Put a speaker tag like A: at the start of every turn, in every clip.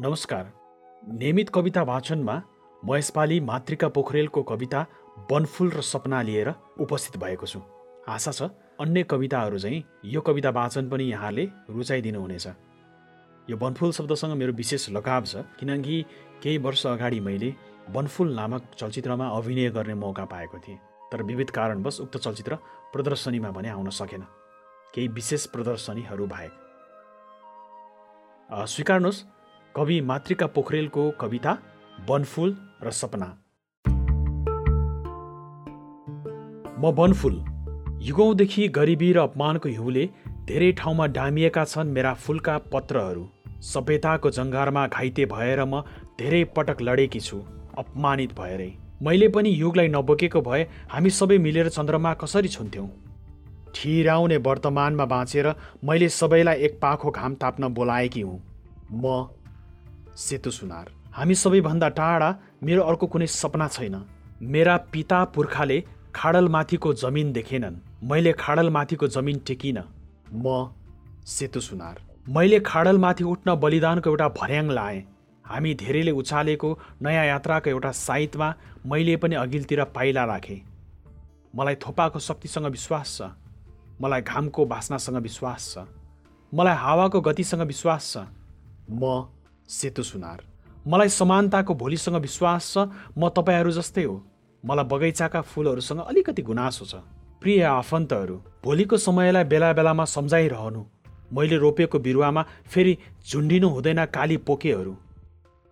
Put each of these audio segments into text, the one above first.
A: नमस्कार। नियमित कविता वाचनमा म यसपालि मातृका पोखरेलको कविता वनफुल र सपना लिएर उपस्थित भएको छु। आशा छ अन्य कविताहरू चाहिँ यो कविता वाचन पनि यहाँले रुचाइदिनुहुनेछ। यो वनफुल शब्दसँग मेरो विशेष लगाव छ किनकि केही वर्ष अगाडि मैले वनफुल नामक चलचित्रमा अभिनय गर्ने मौका पाएको थिएँ। तर विविध कारणवश उक्त चलचित्र प्रदर्शनीमा भने आउन सकेन। केही विशेष प्रदर्शनीहरू बाहेक। स्वीकार्नुहोस् कवि मातृका पोखरेलको कविता वनफुल र सपना। म वनफुल युगौँदेखि गरिबी र अपमानको हिउँले धेरै ठाउँमा डामिएका छन् मेरा फुलका पत्रहरू। सभ्यताको जङ्गारमा घाइते भएर म धेरै पटक लडेकी छु अपमानित भएरै। मैले पनि युगलाई नबोकेको भए हामी सबै मिलेर चन्द्रमा कसरी छुन्थ्यौँ? ठिराउने वर्तमानमा बाँचेर मैले सबैलाई एक पाखो घाम ताप्न बोलाएकी हुँ। म सेतो सुनार। हामी सबैभन्दा टाढा मेरो अर्को कुनै सपना छैन। मेरा पिता पुर्खाले खाडलमाथिको जमिन देखेनन्। मैले खाडलमाथिको जमिन टेकिन। म सेतो सुनार। मैले खाडलमाथि उठ्न बलिदानको एउटा भर्याङ लाएँ। हामी धेरैले उचालेको नयाँ यात्राको एउटा साइतमा मैले पनि अघिल्तिर पाइला राखेँ। मलाई थोपाको शक्तिसँग विश्वास छ। मलाई घामको बास्नासँग विश्वास छ। मलाई हावाको गतिसँग विश्वास छ। म सेतो सुनार। मलाई समानताको भोलिसँग विश्वास छ म तपाईँहरू जस्तै हो। मलाई बगैँचाका फुलहरूसँग अलिकति गुनासो छ। प्रिय आफन्तहरू भोलिको समयलाई बेला बेलामा सम्झाइरहनु। मैले रोपेको बिरुवामा फेरि झुन्डिनु हुँदैन काली पोकेहरू।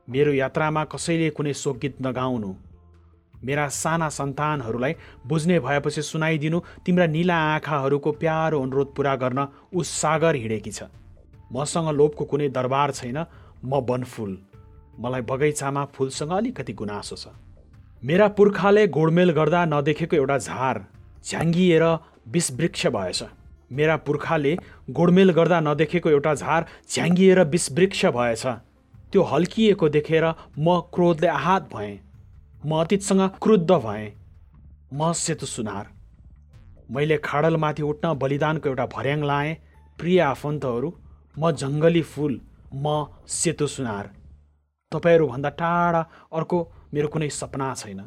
A: मेरो यात्रामा कसैले कुनै शोकगीत नगाउनु। मेरा साना सन्तानहरूलाई बुझ्ने भएपछि सुनाइदिनु तिम्रा निला आँखाहरूको प्यारो अनुरोध पुरा गर्न ऊ सागर हिँडेकी छ। मसँग लोभको कुनै दरबार छैन म वनफुल मलाई बगैँचामा फुलसँग अलिकति गुनासो छ। मेरा पुर्खाले गोडमेल गर्दा नदेखेको एउटा झार झ्याङ्गिएर विषवृक्ष भएछ। मेरा पुर्खाले गोडमेल गर्दा नदेखेको एउटा झार झ्याङ्गिएर विषवृक्ष भएछ। त्यो हल्किएको देखेर म क्रोधले आहत भएँ। म अतीतसँग क्रुद्ध भएँ। म सेतो सुनार। मैले खाडलमाथि उठ्न बलिदानको एउटा भर्याङ लाएँ। प्रिय आफन्तहरू म जङ्गली फुल। म सेतो सुनार। तपाईँहरूभन्दा टाढा अर्को मेरो कुनै सपना छैन।